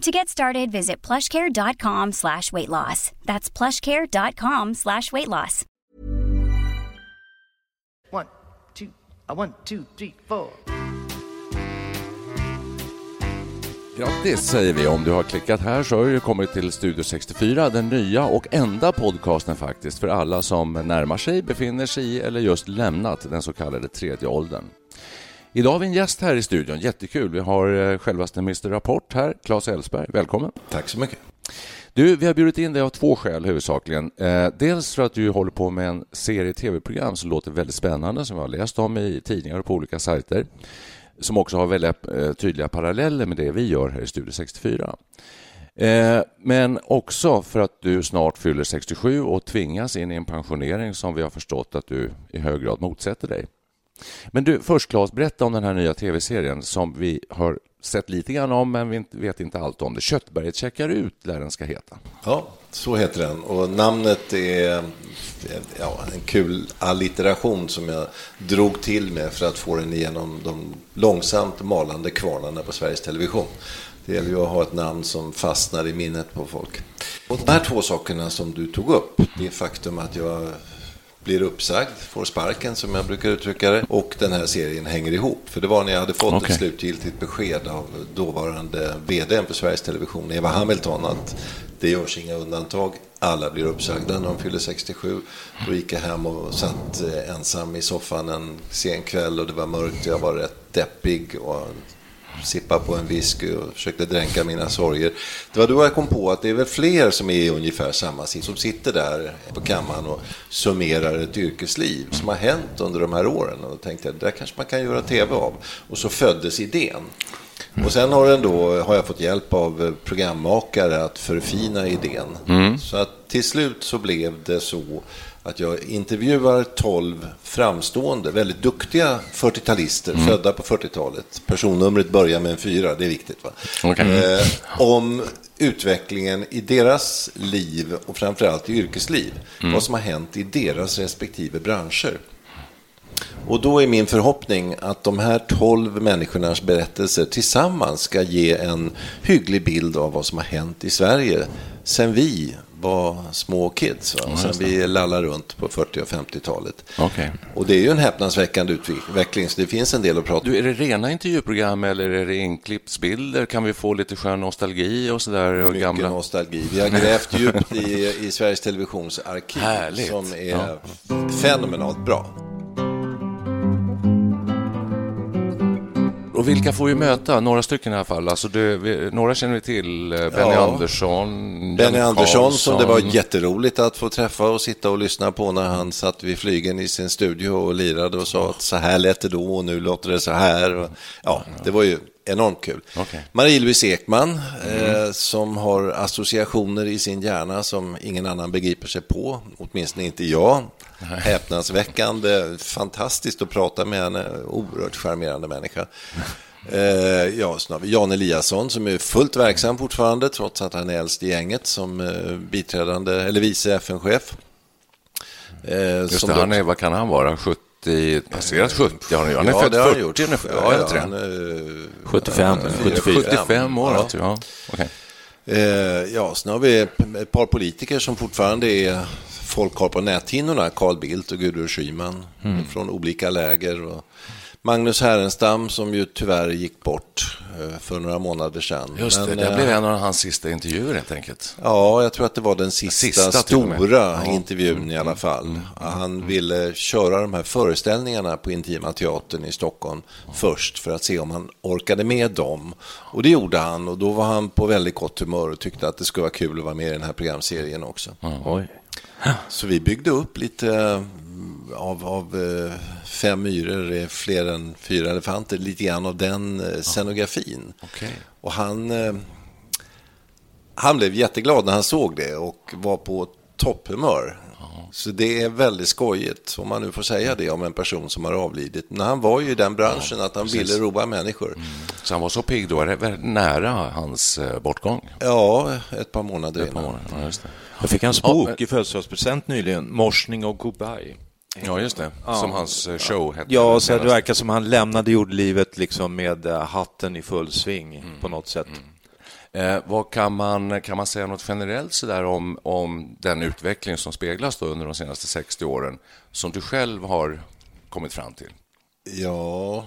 To get started, visit plushcare.com slash weight loss. That's plushcare.com slash weight loss. One, two, a one, two, three, four. Grattis säger vi. Om du har klickat här så har du kommit till Studio 64, den nya och enda podcasten faktiskt för alla som närmar sig, befinner sig i eller just lämnat den så kallade tredje åldern. Idag har vi en gäst här i studion, jättekul. Vi har eh, självaste Mr Rapport här, Claes Elfsberg. Välkommen. Tack så mycket. Du, vi har bjudit in dig av två skäl huvudsakligen. Eh, dels för att du håller på med en serie tv-program som låter väldigt spännande, som vi har läst om i tidningar och på olika sajter, som också har väldigt eh, tydliga paralleller med det vi gör här i Studio 64. Eh, men också för att du snart fyller 67 och tvingas in i en pensionering som vi har förstått att du i hög grad motsätter dig. Men du, först Claes, berätta om den här nya tv-serien som vi har sett lite grann om, men vi vet inte allt om det. Köttberget checkar ut, lär den ska heta. Ja, så heter den. Och namnet är ja, en kul allitteration som jag drog till med för att få den igenom de långsamt malande kvarnarna på Sveriges Television. Det gäller ju att ha ett namn som fastnar i minnet på folk. Och de här två sakerna som du tog upp, det faktum att jag blir uppsagd, får sparken som jag brukar uttrycka det. Och den här serien hänger ihop. För det var när jag hade fått Okay. ett slutgiltigt besked av dåvarande vd på Sveriges Television, Eva Hamilton, att det görs inga undantag. Alla blir uppsagda när de fyller 67. Då gick jag hem och satt eh, ensam i soffan en sen kväll och det var mörkt. Jag var rätt deppig och sippa på en whisky och försökte dränka mina sorger. Det var då jag kom på att det är väl fler som är i ungefär samma sits, som sitter där på kammaren och summerar ett yrkesliv som har hänt under de här åren. Och då tänkte jag, det där kanske man kan göra tv av. Och så föddes idén. Och sen har, den då, har jag fått hjälp av programmakare att förfina idén. Så att till slut så blev det så att jag intervjuar 12 framstående, väldigt duktiga 40-talister födda på 40-talet. Personnumret börjar med en fyra, det är viktigt. Va? Okej. Eh, om utvecklingen i deras liv och framförallt i yrkesliv. Vad som har hänt i deras respektive branscher. Och då är min förhoppning att de här 12 människornas berättelser tillsammans ska ge en hygglig bild av vad som har hänt i Sverige sen vi var små kids. Va? Sen vi lallade runt på 40 och 50-talet. Okej. Och det är ju en häpnadsväckande utveckling, så det finns en del att prata om. Du, är det rena intervjuprogram eller är det inklippsbilder? Kan vi få lite skön nostalgi och sådär? Mycket gamla... nostalgi. Vi har grävt djupt i, i Sveriges Televisions arkiv Härligt. som är Ja. fenomenalt bra. Och vilka får vi möta? Några stycken i alla fall. Alltså det, vi, några känner vi till. Eh, Benny Ja. Andersson, Benny Jan Andersson som det var Karlsson. jätteroligt att få träffa och sitta och lyssna på när han satt vid flygen i sin studio och lirade och sa att så här lät det då och nu låter det så här. Ja, det var ju enormt kul. Okej. Marie-Louise Ekman eh, som har associationer i sin hjärna som ingen annan begriper sig på, åtminstone inte jag. Häpnadsväckande, fantastiskt att prata med henne, oerhört charmerande människa. Eh, ja, Jan Eliasson som är fullt verksam fortfarande trots att han är äldst i gänget som eh, biträdande eller vice FN-chef. Eh, Just det, han är, vad kan han vara? 70, passerat 70 har han. Han är Ja, född det har han 40 gjort. ungefär. Ja, ja, tror jag. han är, 75, han är 74. 75 år Ja. alltså. Ja. Okej. Eh, ja, sen har vi ett par politiker som fortfarande är folk har på näthinnorna. Carl Bildt och Gudrun Schyman från olika läger. Och Magnus Härenstam som ju tyvärr gick bort eh, för några månader sedan. Just det, Men, det eh, blev en av hans sista intervjuer helt enkelt. Ja, jag tror att det var den sista, Sista stora. Mm, intervjun i alla fall. Han ville köra de här föreställningarna på Intima Teatern i Stockholm först för att se om han orkade med dem. Och det gjorde han och då var han på väldigt gott humör och tyckte att det skulle vara kul att vara med i den här programserien också. Oj. Så vi byggde upp lite eh, av, av eh, fem myror är fler än fyra elefanter, lite grann av den eh, scenografin. Okej. Och han, han blev jätteglad när han såg det och var på topphumör. Så det är väldigt skojigt, om man nu får säga det om en person som har avlidit. Men han var ju i den branschen att han ville roa människor. Så han var så pigg då, väldigt nära hans eh, bortgång. Ja, ett par månader Ett par innan. månader. Ja, just det. Jag fick hans Ja, bok men- i födelsedagspresent nyligen, Morsning och goodbye. Ja, just det. Som hans eh, show hette. Ja, så det verkar som han lämnade jordlivet liksom med eh, hatten i full sving på något sätt. Eh, vad kan, man, kan man säga något generellt så där om, om den utveckling som speglas under de senaste 60 åren som du själv har kommit fram till? Ja,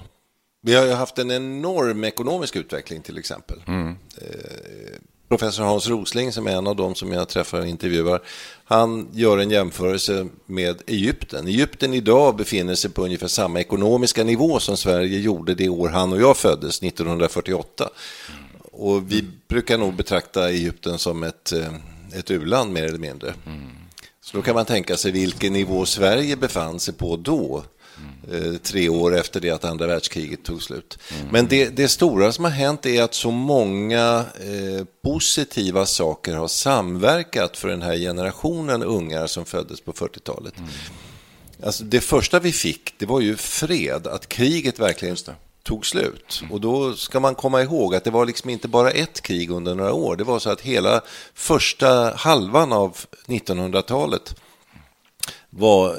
vi har ju haft en enorm ekonomisk utveckling till exempel. Eh, Professor Hans Rosling, som är en av dem som jag träffar och intervjuar, han gör en jämförelse med Egypten. Egypten idag befinner sig på ungefär samma ekonomiska nivå som Sverige gjorde det år han och jag föddes, 1948. Och vi brukar nog betrakta Egypten som ett, eh, ett u-land mer eller mindre. Så då kan man tänka sig vilken nivå Sverige befann sig på då, eh, tre år efter det att andra världskriget tog slut. Men det, det stora som har hänt är att så många eh, positiva saker har samverkat för den här generationen ungar som föddes på 40-talet. Alltså det första vi fick, det var ju fred, att kriget verkligen tog slut. Och då ska man komma ihåg att det var liksom inte bara ett krig under några år. Det var så att hela första halvan av 1900-talet var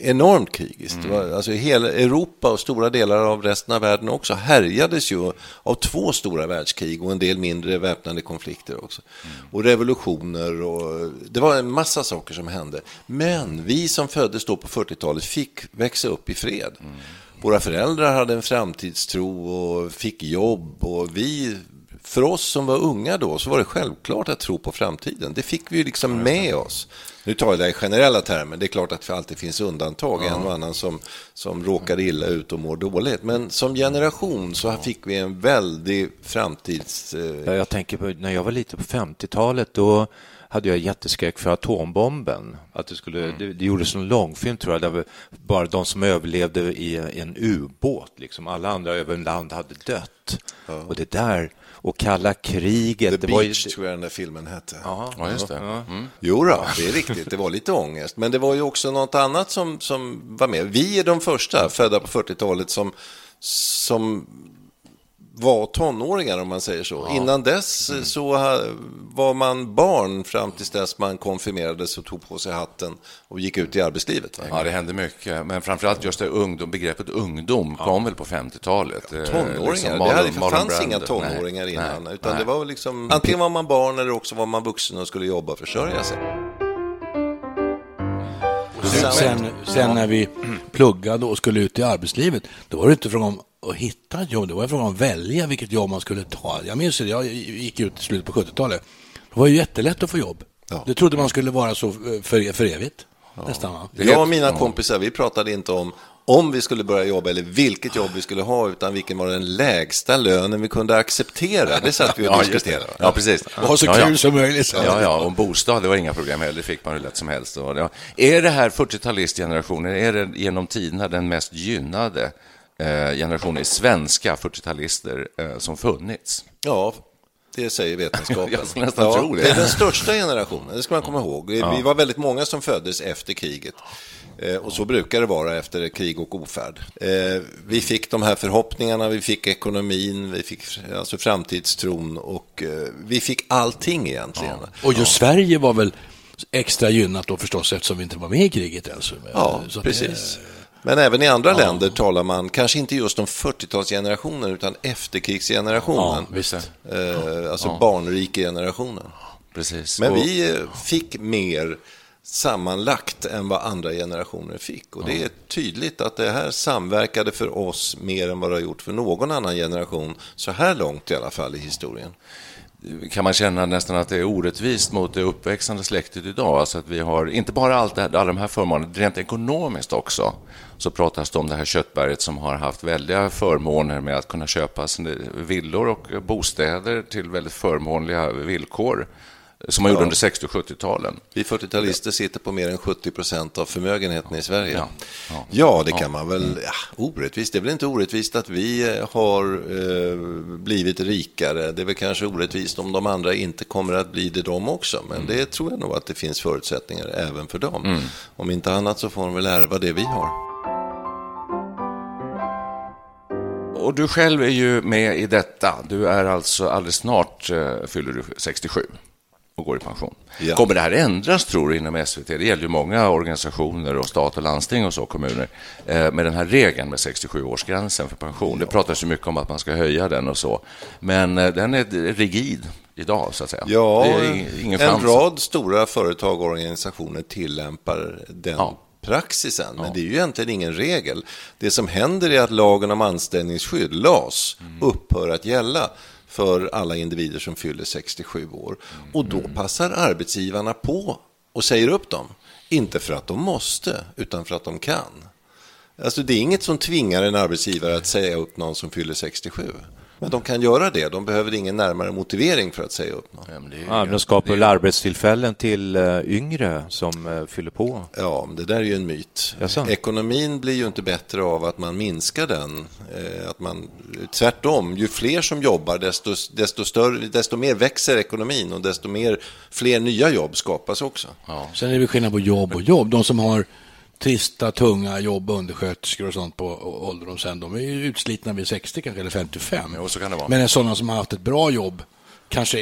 enormt krigiskt. Var, alltså hela Europa och stora delar av resten av världen också härjades ju av två stora världskrig och en del mindre väpnade konflikter också. Och revolutioner och det var en massa saker som hände. Men vi som föddes då på 40-talet fick växa upp i fred. Våra föräldrar hade en framtidstro och fick jobb och vi för oss som var unga då så var det självklart att tro på framtiden. Det fick vi ju liksom med oss. Nu tar jag det i generella termer. Det är klart att det alltid finns undantag. En och annan som, som råkar illa ut och mår dåligt. Men som generation så fick vi en väldig framtids... eh, Ja, jag tänker på när jag var lite på 50-talet, då hade jag jätteskräck för atombomben. Att det, skulle, det, det gjordes en långfilm, tror jag, där bara de som överlevde i en ubåt, liksom. alla andra över land hade dött. Och det där, och kalla kriget. The det var ju, Beach tror jag den där filmen hette. Ja, Ja, just det. Mm. Jo då, det är riktigt. Det var lite ångest. Men det var ju också något annat som, som var med. Vi är de första, födda på 40-talet, som, som var tonåringar om man säger så. Innan dess Mm. så var man barn fram tills dess man konfirmerades och tog på sig hatten och gick ut i arbetslivet. Ja, det hände mycket. Men framförallt just det ungdom, begreppet ungdom kom väl på 50-talet. Eh, Tonåringar, liksom det Marlon- hade, Marlon fanns inga Brando. tonåringar Nej, innan. nej, utan nej. det var liksom, antingen var man barn eller också var man vuxen och skulle jobba och försörja sig. Sen, sen, sen när vi pluggade och skulle ut i arbetslivet, då var det inte fråga om att hitta ett jobb, det var fråga om att välja vilket jobb man skulle ta. Jag minns det, jag gick ut i slutet på 70-talet. Det var ju jättelätt att få jobb. Ja. Det trodde man skulle vara så eh, för, för evigt, nästan. Va? Jag och mina kompisar, vi pratade inte om om vi skulle börja jobba eller vilket jobb vi skulle ha, utan vilken var den lägsta lönen vi kunde acceptera. Det satt vi och Ja, diskuterade. Ja, precis. Ha så ja, kul ja. som möjligt. så. Ja, ja, och en bostad, det var inga problem heller. Det fick man hur lätt som helst. Och är det här 40-talistgenerationen, är det genom tiderna den mest gynnade eh, generationen i svenska 40-talister eh, som funnits? Ja, det säger vetenskapen. Jag nästan ja, tro det. Det är den största generationen, det ska man komma ihåg. Vi var väldigt många som föddes efter kriget. Eh, Och så brukar det vara efter krig och ofärd. Vi fick de här förhoppningarna, vi fick ekonomin, vi fick alltså framtidstron och vi fick allting egentligen. Och just Sverige var väl extra gynnat då förstås eftersom vi inte var med i kriget ens. Ja, Så precis. Men även i andra länder talar man, kanske inte just om 40-talsgenerationen, utan efterkrigsgenerationen. Ja. Eh, alltså barnrikegenerationen. Precis. Men Och- vi eh, fick mer sammanlagt än vad andra generationer fick. Och det är tydligt att det här samverkade för oss mer än vad det har gjort för någon annan generation, så här långt i alla fall i historien kan man känna nästan att det är orättvist mot det uppväxande släktet idag. Alltså att vi har inte bara allt det här, alla de här förmånerna, rent ekonomiskt också. Så pratas det om det här köttberget som har haft väldiga förmåner med att kunna köpa villor och bostäder till väldigt förmånliga villkor som man gjorde under 60 och 70-talen. Vi 40-talister sitter på mer än 70 procent av förmögenheten i Sverige. Ja, Ja, ja. det kan man väl... Ja, orättvist. Det är väl inte orättvist att vi eh, har eh, blivit rikare. Det är väl kanske orättvist om de andra inte kommer att bli det de också. Men det tror jag nog att det finns förutsättningar även för dem. Om inte annat så får de väl ärva det vi har. Och du själv är ju med i detta. Du är alltså alldeles snart eh, fyller du 67 och går i pension. Ja. Kommer det här ändras, tror du, inom SVT? Det gäller ju många organisationer och stat och landsting och så, kommuner, eh, med den här regeln med 67-årsgränsen för pension. Det pratas ju mycket om att man ska höja den och så, men eh, den är rigid idag, så att säga. Ja, ingen en rad stora företag och organisationer tillämpar den Ja. praxisen, men det är ju egentligen ingen regel. Det som händer är att lagen om anställningsskydd, LAS, Mm. upphör att gälla för alla individer som fyller 67 år. Och då Mm. passar arbetsgivarna på och säger upp dem. Inte för att de måste, utan för att de kan. Alltså det är inget som tvingar en arbetsgivare att säga upp någon som fyller 67. Men de kan göra det. De behöver ingen närmare motivering för att säga upp någon. Ja, men det är ju- Ja, de skapar väl arbetstillfällen till eh, yngre som eh, fyller på. Ja, men det där är ju en myt. Jaså? Ekonomin blir ju inte bättre av att man minskar den. Eh, Att man, tvärtom, ju fler som jobbar, desto, desto, större, desto mer växer ekonomin och desto mer, fler nya jobb skapas också. Sen är det skillnad på jobb och jobb. De som har trista, tunga jobb, undersköterskor och sånt på ålderdomshem, de är ju utslitna vid 60 kanske, eller 55. Jo, så kan det vara. Men sådana som har haft ett bra jobb, kanske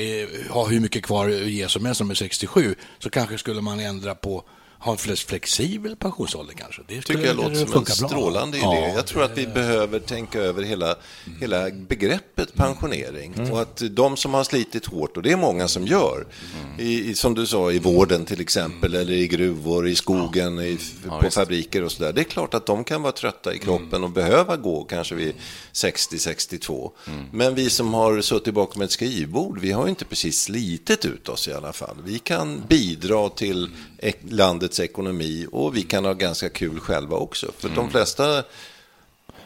har hur mycket kvar att ge som helst, som är 67, så kanske skulle man ändra på ha en flex- flexibel pensionsålder kanske. Det tycker jag låter som en funka bra. strålande idé. Ja, jag tror att vi behöver tänka över hela, hela begreppet pensionering. Och att de som har slitit hårt, och det är många som gör, i, i, som du sa, i vården till exempel, eller i gruvor, i skogen, i, på fabriker och sådär. Det är klart att de kan vara trötta i kroppen och behöva gå kanske vid 60-62. Men vi som har suttit bakom ett skrivbord, vi har ju inte precis slitit ut oss i alla fall. Vi kan bidra till ek- landets ekonomi och vi kan ha ganska kul själva också. För de flesta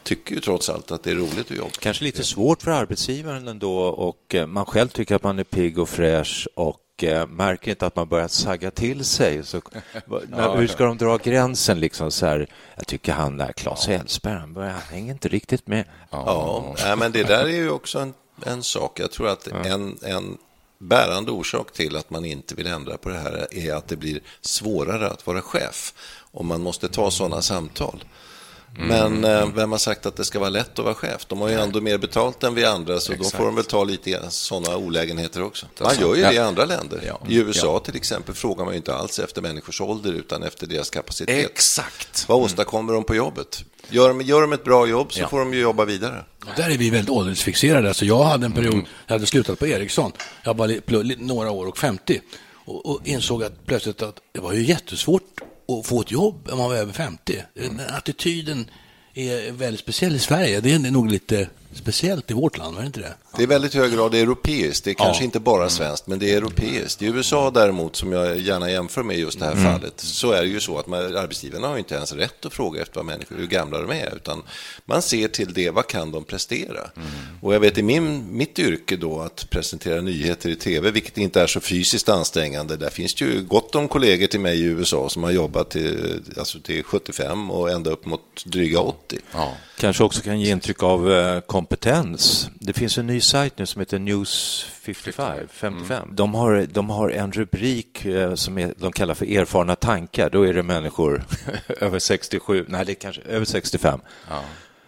tycker ju trots allt att det är roligt att jobba. Kanske lite svårt för arbetsgivaren ändå och eh, man själv tycker att man är pigg och fräsch och eh, märker inte att man börjar sagga till sig. Så, när, hur ska de dra gränsen? Liksom så här, jag tycker han där, Claes Hellsberg, han, börjar, han hänger inte riktigt med. Ja, nej, men det där är ju också en, en sak. Jag tror att en, en bärande orsak till att man inte vill ändra på det här är att det blir svårare att vara chef om man måste ta sådana samtal. Men eh, vem har sagt att det ska vara lätt att vara chef? De har ju ändå mer betalt än vi andra, så då får de väl ta lite sådana olägenheter också. Man gör ju det i andra länder. Ja. I USA till exempel frågar man ju inte alls efter människors ålder, utan efter deras kapacitet. Exakt. Vad åstadkommer de på jobbet? Gör de, gör de ett bra jobb så får de ju jobba vidare. Och där är vi väldigt åldersfixerade. Alltså jag hade en period, jag hade slutat på Ericsson, jag var några år och 50 och, och insåg att plötsligt att det var ju jättesvårt att få ett jobb om man var över 50. Den attityden är väldigt speciell i Sverige. Det är nog lite speciellt i vårt land, var det inte det? Det är väldigt hög grad europeiskt. Det är kanske Ja. inte bara svenskt, men det är europeiskt. I USA däremot, som jag gärna jämför med just det här fallet, så är det ju så att man, arbetsgivarna har inte ens rätt att fråga efter vad människor, hur gamla de är, utan man ser till det, vad kan de prestera? Och jag vet i min, mitt yrke då, att presentera nyheter i tv, vilket inte är så fysiskt ansträngande, där finns det ju gott om kollegor till mig i USA som har jobbat till, alltså till 75 och ända upp mot dryga 80. Ja. Kanske också kan ge intryck av eh, kompetens. Det finns en ny sajt nu som heter News 55. 55. De, har, de har en rubrik eh, som är, de kallar för erfarna tankar. Då är det människor över 67, nej det kanske över 65.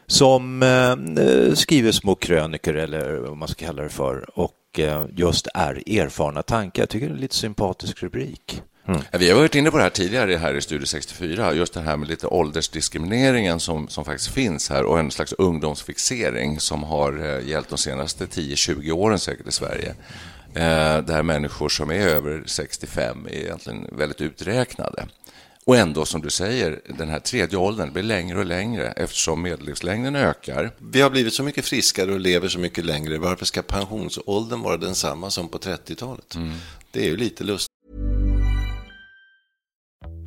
Som eh, skriver små krönikor eller vad man ska kalla det för och eh, just är erfarna tankar. Jag tycker det är en lite sympatisk rubrik. Ja, Vi har varit inne på det här tidigare här i Studio 64, just det här med lite åldersdiskrimineringen som, som faktiskt finns här och en slags ungdomsfixering som har eh, gällt de senaste 10-20 åren säkert i Sverige. eh, där människor som är över 65 är egentligen väldigt uträknade. Och ändå, som du säger, den här tredje åldern blir längre och längre eftersom medellivslängden ökar. Vi har blivit så mycket friskare och lever så mycket längre. Varför ska pensionsåldern vara densamma som på 30-talet? Det är ju lite lustigt.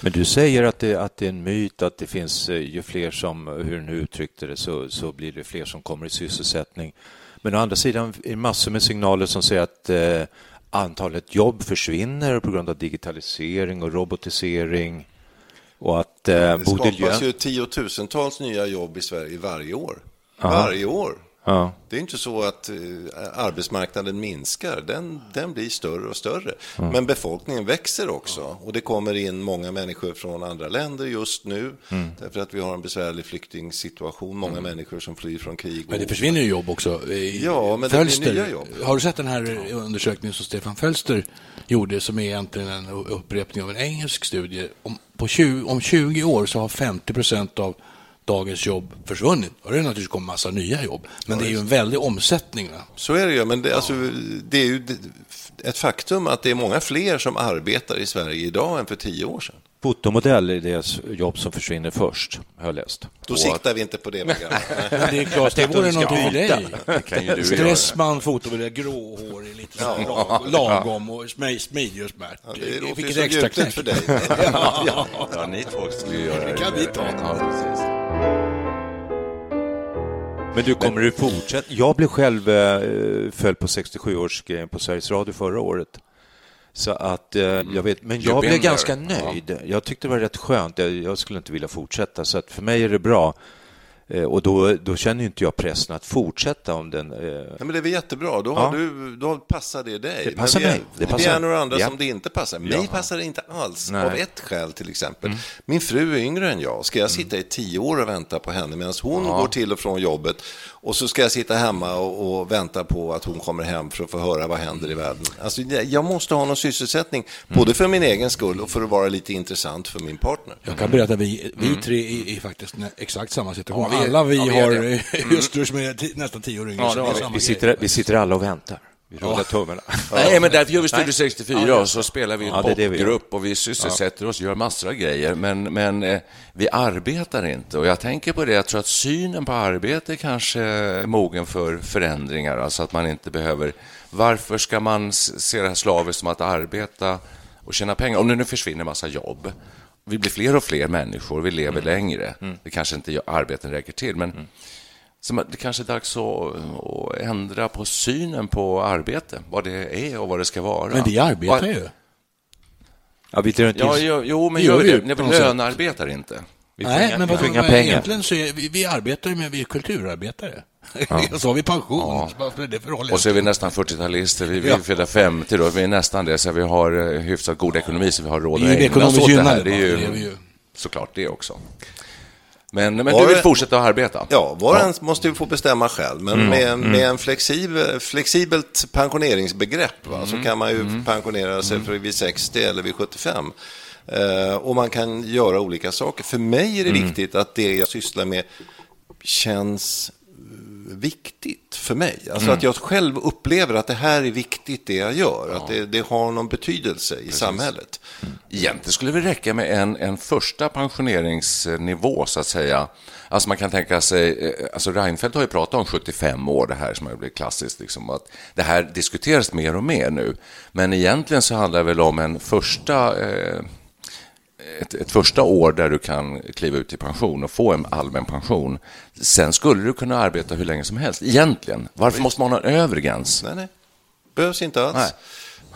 Men du säger att det, att det är en myt att det finns, eh, ju fler som, hur du nu uttryckte det, så, så blir det fler som kommer i sysselsättning. Men å andra sidan är det massor med signaler som säger att eh, antalet jobb försvinner på grund av digitalisering och robotisering och att eh, Det Bodil skapas Jön- ju tiotusentals nya jobb i Sverige varje år. Ja. Varje år. Ja. Det är inte så att eh, arbetsmarknaden minskar, den, den blir större och större. Mm. Men befolkningen växer också och det kommer in många människor från andra länder just nu. Mm. Därför att vi har en besvärlig flyktingsituation, många Mm. människor som flyr från krig. Men det försvinner ju jobb också. I Ja, men det blir Fölster, nya jobb. Har du sett den här undersökningen som Stefan Fölster gjorde som är egentligen en upprepning av en engelsk studie? Om, på 20, om 20 år så har 50 procent av dagens jobb försvunnit. Och det är naturligtvis kommit massa nya jobb. Men det är ju en väldig omsättning. Va? Så är det ju, men det, alltså, det är ju ett faktum att det är många fler som arbetar i Sverige idag än för tio år sedan. Fotomodell är det jobb som försvinner först, har jag läst. Då Och siktar vi inte på det det är klart, det vore någonting för dig. Det Stressman, fotomodell, gråhårig, lite så Ja. lag- lagom och smi- smidig och smärt. Ja, det låter ju extra gjutet knäck. för dig. ja, ja. Ja, ni två skulle ju göra Det kan vi ta. Men du, kommer du fortsätta? Jag blev själv eh, föll på 67-årsgrejen på Sveriges Radio förra året. Så att eh, jag vet, men jag blev ganska nöjd. Jag tyckte det var rätt skönt. Jag, jag skulle inte vilja fortsätta, så att för mig är det bra. Eh, och då, då känner inte jag pressen att fortsätta om den... Eh, Ja, men det är väl jättebra, då, Ja. du, då passar det dig. Det passar men vi är, mig. Det passar- är några andra Ja. som det inte passar. Mig Ja. passar det inte alls, Nej. Mm. av ett skäl till exempel. Min fru är yngre än jag. Ska jag sitta i tio år och vänta på henne medan hon går till och från jobbet och så ska jag sitta hemma och, och vänta på att hon kommer hem för att få höra vad händer i världen. Alltså, jag måste ha någon sysselsättning, Mm. både för min egen skull och för att vara lite intressant för min partner. Jag kan berätta att vi, vi tre är, är faktiskt exakt samma situation. Ja, vi Alla vi ja, vi har hustrur som är nästan tio år yngre. Ja, vi. vi, sitter, vi sitter alla och väntar. Vi rullar tummarna. Nej, men därför gör vi Studio 64 och så spelar vi en Ja, popgrupp och vi sysselsätter oss, gör massor av grejer, men, men eh, vi arbetar inte. Och jag tänker på det, jag tror att synen på arbete kanske är mogen för förändringar, alltså att man inte behöver... Varför ska man se det här slaviskt som att arbeta och tjäna pengar? Om det nu försvinner massa jobb, vi blir fler och fler människor, vi lever längre. Det kanske inte arbeten räcker till, men så man- det kanske är dags att, att ändra på synen på arbete, vad det är och vad det ska vara. Men vi arbetar Och- ju. Ja, vi inte Ja, jo, jo men gör vi vi det? sätt. lönearbetar inte. vi får Nej, inga, men vi vad, får inga vad, pengar. egentligen så är vi, vi arbetar ju med, vi är kulturarbetare. så har vi pension. Så Vad spelar det? Och så är vi nästan 40-talister, vi, vi Ja. är fyllda 50 då, vi är nästan det, så vi har eh, hyfsat god ekonomi så vi har råd Vi att ägna oss åt det här. Det är vi ju. såklart det också. Men, men Var du vill det- fortsätta att arbeta? Ja, var och en måste ju få bestämma själv. Men Mm. med, Mm. med en flexibel, flexibelt pensioneringsbegrepp va, så Mm. kan man ju Mm. pensionera sig för vid 60 eller vid 75. Eh, och man kan göra olika saker. För mig är det Mm. viktigt att det jag sysslar med känns viktigt för mig. Alltså Mm. att jag själv upplever att det här är viktigt det jag gör. Att det, det har någon betydelse i samhället. Egentligen skulle det räcka med en, en första pensioneringsnivå, så att säga. Alltså man kan tänka sig, eh, alltså Reinfeldt har ju pratat om 75 år, det här som har blivit klassiskt, liksom, att det här diskuteras mer och mer nu. Men egentligen så handlar det väl om en första, eh, ett, ett första år där du kan kliva ut i pension och få en allmän pension. Sen skulle du kunna arbeta hur länge som helst, egentligen. Varför måste man ha en övre gräns? Nej, nej. Behövs inte alls. Nej.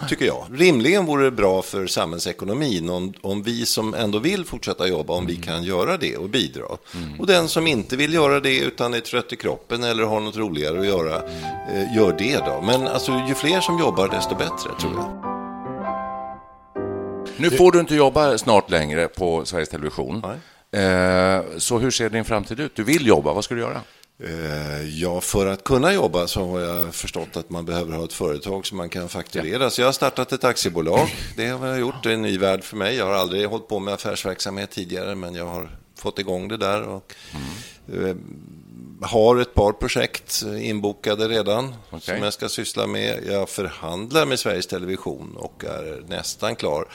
Tycker jag. Rimligen vore det bra för samhällsekonomin om, om vi som ändå vill fortsätta jobba, om vi kan göra det och bidra. Och den som inte vill göra det utan är trött i kroppen eller har något roligare att göra, eh, gör det då. Men alltså, ju fler som jobbar, desto bättre tror jag. Nu får du inte jobba snart längre på Sveriges Television. Eh, Så hur ser din framtid ut? Du vill jobba, vad ska du göra? Eh, Ja, för att kunna jobba så har jag förstått att man behöver ha ett företag som man kan fakturera. Så jag har startat ett aktiebolag. Det har jag gjort. Det är en ny värld för mig. Jag har aldrig hållit på med affärsverksamhet tidigare, men jag har fått igång det där. Och, eh, har ett par projekt inbokade redan som jag ska syssla med. Jag förhandlar med Sveriges Television och är nästan klar.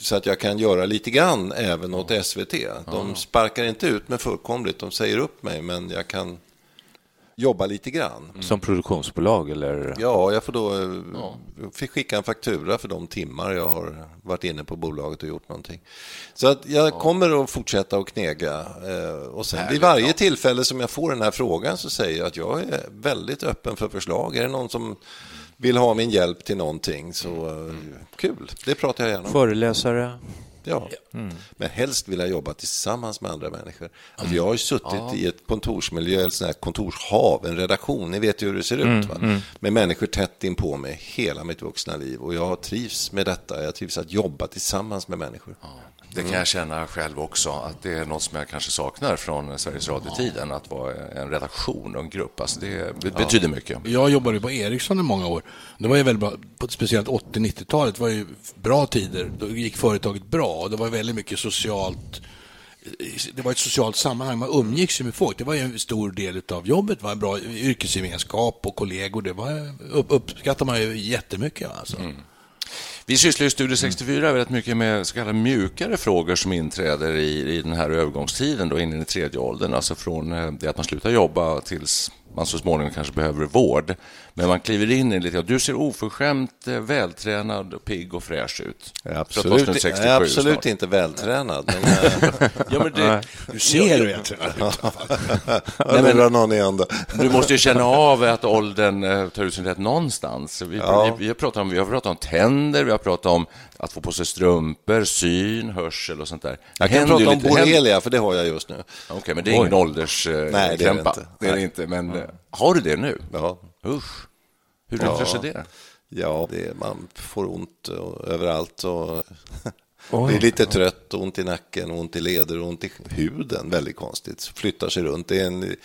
Så att jag kan göra lite grann även åt SVT. De sparkar inte ut mig fullkomligt, de säger upp mig, men jag kan jobba lite grann. Som produktionsbolag eller? Ja, jag får då eh, fick skicka en faktura för de timmar jag har varit inne på bolaget och gjort någonting. Så att jag kommer att fortsätta att knega. eh, Och sen vid varje ja. tillfälle som jag får den här frågan så säger jag att jag är väldigt öppen för förslag. Är det någon som vill ha min hjälp till någonting så eh, kul, det pratar jag gärna om. Föreläsare? Ja, Mm. men helst vill jag jobba tillsammans med andra människor. Alltså jag har ju suttit Ja. i ett kontorsmiljö, ett sånt här kontorshav, en redaktion, ni vet ju hur det ser Mm, ut. Va? mm. Med människor tätt in på mig hela mitt vuxna liv och jag trivs med detta. Jag trivs att jobba tillsammans med människor. Det kan jag känna själv också, att det är något som jag kanske saknar från Sveriges Radio-tiden, att vara en redaktion och en grupp. Alltså det be- betyder mycket. Jag jobbade på Ericsson i många år. Det var ju väldigt bra, speciellt 80-90-talet var ju bra tider. Då gick företaget bra och det var väldigt mycket socialt det var ett socialt sammanhang, man umgicks ju med folk. Det var ju en stor del av jobbet, det var en bra yrkesgemenskap och kollegor. Det var, upp, uppskattar man ju jättemycket. Alltså. Vi sysslar i Studio 64 väldigt mycket med så kallade mjukare frågor som inträder i, i den här övergångstiden då in i den tredje åldern, alltså från eh, det att man slutar jobba tills man så småningom kanske behöver vård. Men man kliver in i lite, och du ser oförskämt eh, vältränad, pigg och fräsch ut. Jag är absolut, snart 67 jag är absolut snart. inte vältränad. Men, eh, Ja, men det- Du ser vältränad ut det drar någon i ända. Du måste ju känna av att åldern eh, tar ut sin rätt någonstans. Vi, Ja. vi, vi, har pratat om, vi har pratat om tänder, vi har pratat om att få på sig strumpor, syn, hörsel och sånt där. Jag kan prata om lite- borrelia, för det har jag just nu. Okej, men det är ingen ålderskrämpa. Nej, det är det inte. Det är det inte, men eh, har du det nu? Ja. Usch. Hur yttrar sig det? Ja, det, man får ont överallt och Oj. blir lite trött, ont i nacken, ont i leder och ont i huden. Väldigt konstigt. Flyttar sig runt. Det är en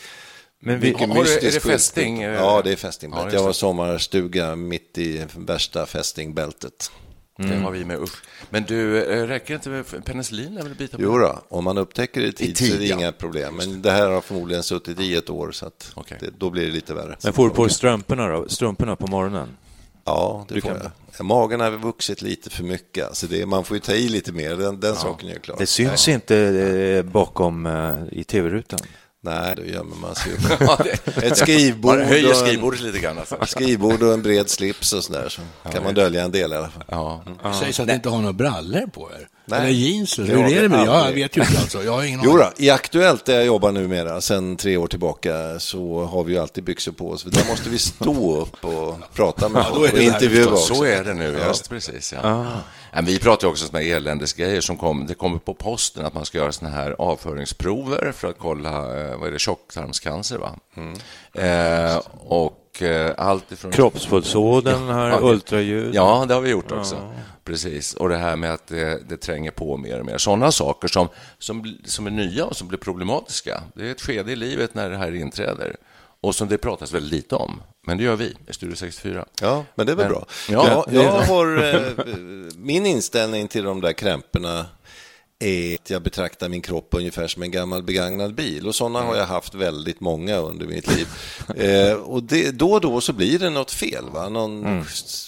Men vi- har du- är det fästing? sjukdom. Ja, det är fästingbälte. Ja, jag det. sommarstuga mitt i värsta fästingbältet. Det har vi med, usch. Men du, eh, räcker inte med penicillin? Är väl bita på Jo då, om man upptäcker det i tid, tid, så är det ja. inga problem. Men det här har förmodligen suttit i ett år, så att det, då blir det lite värre. Men får du på dig strumporna då? Strumporna på morgonen? Ja, det Du får kan- jag. Magen har vuxit lite för mycket. Alltså det, man får ju ta i lite mer, den, den saken är ju klar. Det syns inte eh, bakom eh, i tv-rutan. Nej, då gömmer man sig Ja, Ett skrivbord, Man höjer och en- skrivbordet lite grann, alltså. skrivbord och en bred slips och sådär. Så kan man dölja en del i alla fall. Ja. Det sägs att ni inte har några brallor på er. Nej. Eller jeans. Hur är det med det? Jag vet ju inte alltså. Jag har ingen Jo då, i Aktuellt där jag jobbar numera, sedan tre år tillbaka, så har vi ju alltid byxor på oss. För där måste vi stå upp och prata med Ja, folk och intervjua också. Så är det nu, Ja. just precis. Ja. Ja, vi pratar också om såna eländesgrejer som kom, det kommer på posten, att man ska göra såna här avföringsprover för att kolla, eh, vad är det, tjocktarmscancer, va? Eh, och eh, allt ifrån... Kroppspulsådern Ja, det- ultraljud. Ja, det har vi gjort också. Ja. Precis. Och det här med att det, det tränger på mer och mer. Sådana saker som, som, som är nya och som blir problematiska. Det är ett skede i livet när det här inträder och som det pratas väldigt lite om. Men det gör vi i Studio 64. Ja, men det är väl Men- bra. Ja, jag, jag har, eh, min inställning till de där krämporna är att jag betraktar min kropp ungefär som en gammal begagnad bil. Och sådana har jag haft väldigt många under mitt liv. eh, och det, då och då så blir det något fel. Va? Någon Mm.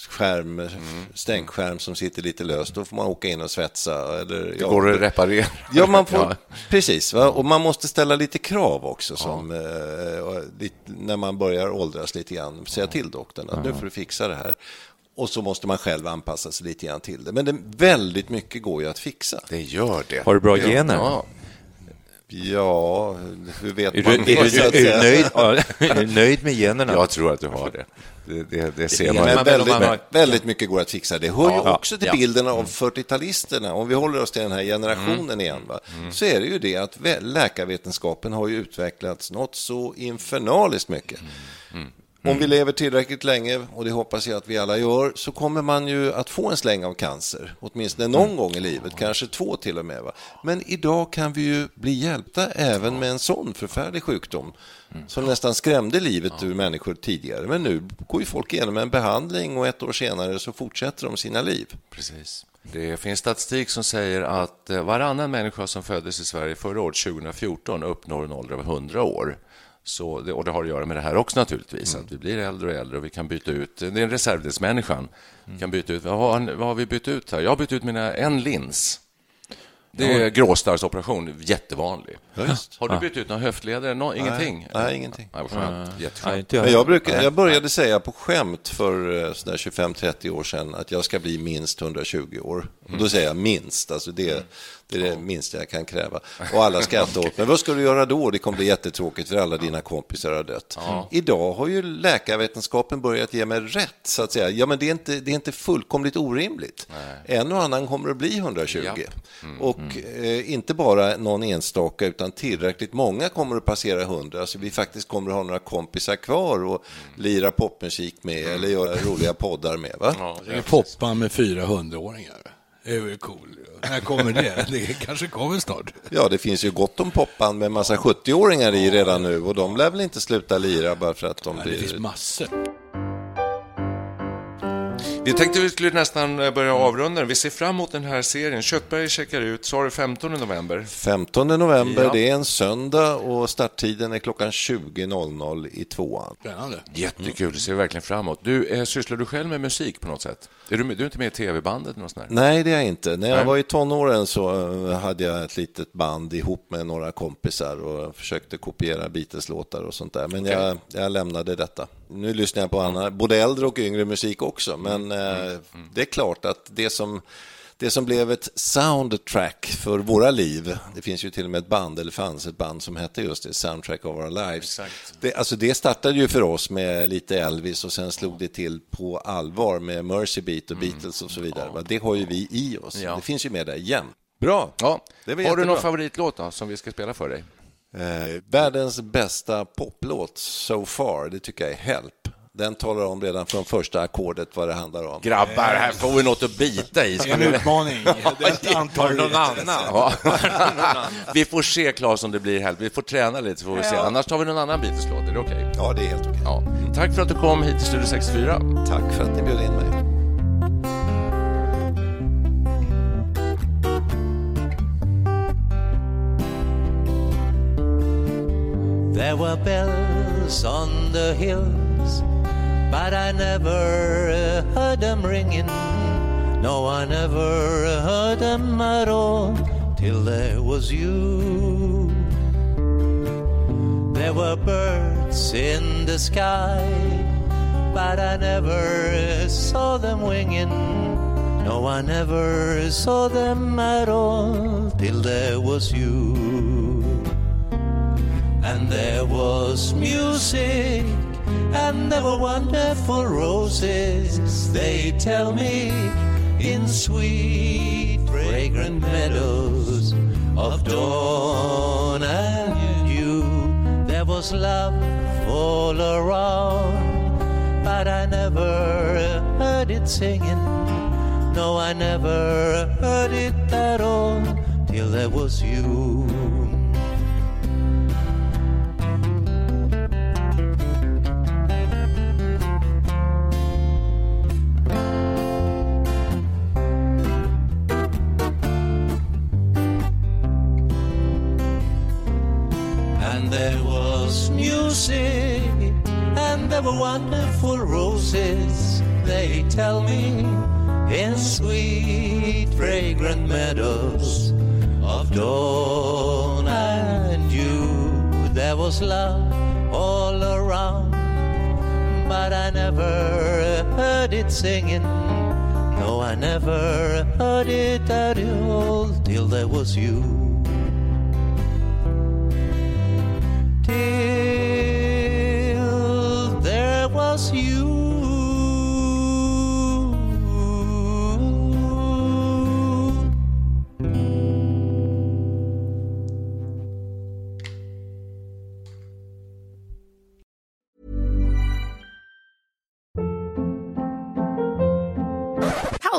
skärm, stänkskärm som sitter lite löst. Då får man åka in och svetsa. Eller, Det går att reparera. Ja, man får, Ja. precis. Va? Och man måste ställa lite krav också som, eh, och lite, när man börjar åldras lite grann. Säga till doktorn att nu får du fixa det här. Och så måste man själv anpassa sig lite grann till det. Men det, väldigt mycket går ju att fixa. Det gör det. Har du bra Ja. gener? Ja. Ja, hur vet Är man du, är, det, så du, är, du nöjd, är du nöjd med generna? Jag tror att du har det. Det, det, det ser man. Men väldigt, man har- väldigt mycket går att fixa. Det hör ju Ja. också till Ja. bilden av 40-talisterna. Om vi håller oss till den här generationen igen, va? så är det ju det att läkarvetenskapen har ju utvecklats något så infernaliskt mycket. Om vi lever tillräckligt länge, och det hoppas jag att vi alla gör, så kommer man ju att få en släng av cancer. Åtminstone någon gång i livet, kanske två till och med. Va? Men idag kan vi ju bli hjälpta även med en sån förfärlig sjukdom som nästan skrämde livet ur människor tidigare. Men nu går ju folk igenom en behandling och ett år senare så fortsätter de sina liv. Precis. Det finns statistik som säger att eh, varannan människa som föddes i Sverige förra året, 2014, uppnår en ålder av 100 år. Så det, och det har att göra med det här också naturligtvis, att vi blir äldre och äldre och vi kan byta ut, det är en reservdelsmänniskan, vi kan byta ut, vad har, vad har vi bytt ut här? Jag har bytt ut mina, en lins. Det är gråstarrsoperation, jättevanlig. Har du bytt ut några höftleder? Nå, ingenting? nej, ingenting. Nej, skönt. Jätteskönt. Nej, jag. Men jag, brukar, jag började säga på skämt för eh, sådär 25-30 år sedan att jag ska bli minst 120 år. Och då säger jag minst, alltså det, det är det minsta jag kan kräva. Och alla skrattar åt mig. Vad ska du göra då? Det kommer bli jättetråkigt för alla dina kompisar har dött. Idag har ju läkarvetenskapen börjat ge mig rätt, så att säga. Ja, men det är inte, det är inte fullkomligt orimligt. En och annan kommer att bli 120. Japp. Och eh, inte bara någon enstaka, utan tillräckligt många kommer att passera 100, så vi faktiskt kommer att ha några kompisar kvar och lira popmusik med eller göra roliga poddar med. Va? Det poppar med 400-åringar. Det är väl cool. När kommer det? Det kanske kommer snart. Ja, det finns ju gott om popband med en massa 70-åringar i redan nu och de lär väl inte sluta lira bara för att de Ja, det finns blir... massor. Vi tänkte vi skulle nästan eh, börja avrunda. Vi ser fram emot den här serien. Köttberg checkar ut, sa du 15 november? 15 november, Ja. det är en söndag och starttiden är klockan 20.00 i tvåan. Spännande. Jättekul, det ser vi verkligen fram emot. Du, eh, sysslar du själv med musik på något sätt? Är du, du är inte med i tv-bandet? Nej, det är jag inte. När jag Nej. var i tonåren så eh, hade jag ett litet band ihop med några kompisar och försökte kopiera Beatles-låtar och sånt där. Men jag, jag lämnade detta. Nu lyssnar jag på annan, både äldre och yngre musik också, men eh, det är klart att det som det som blev ett soundtrack för våra liv, det finns ju till och med ett band, eller fanns ett band som hette just det, Soundtrack of Our Lives. Det, alltså det startade ju för oss med lite Elvis och sen slog det till på allvar med Mercy Beat och Beatles och så vidare. va. Det har ju vi i oss. Ja. Det finns ju med där igen. Bra! Ja. Har du jättebra. någon favoritlåt då, som vi ska spela för dig? Eh, världens bästa poplåt so far, det tycker jag är Help. Den talar om redan från första ackordet vad det handlar om. Grabbar, här får vi något att bita i. Ska En utmaning. Det är ett antal någon annan? Ja. vi får se, Claes, om det blir helt. Vi får träna lite, så får vi se. Annars tar vi någon annan Beatles-låt. Är det okej? Ja, det är helt okej. Ja. Tack för att du kom hit till Studio 64. Tack för att ni bjöd in mig. There were bells on the hills, but I never heard them ringing. No, I never heard them at all till there was you. There were birds in the sky, but I never saw them winging. No, I never saw them at all till there was you. And there was music, and there were wonderful roses. They tell me in sweet, fragrant meadows of dawn and dew. There was love all around, but I never heard it singing. No, I never heard it at all till there was you. And there was music, and there were wonderful roses, they tell me, in sweet, fragrant meadows of dawn and dew. There was love all around, but I never heard it singing. No, I never heard it at all till there was you.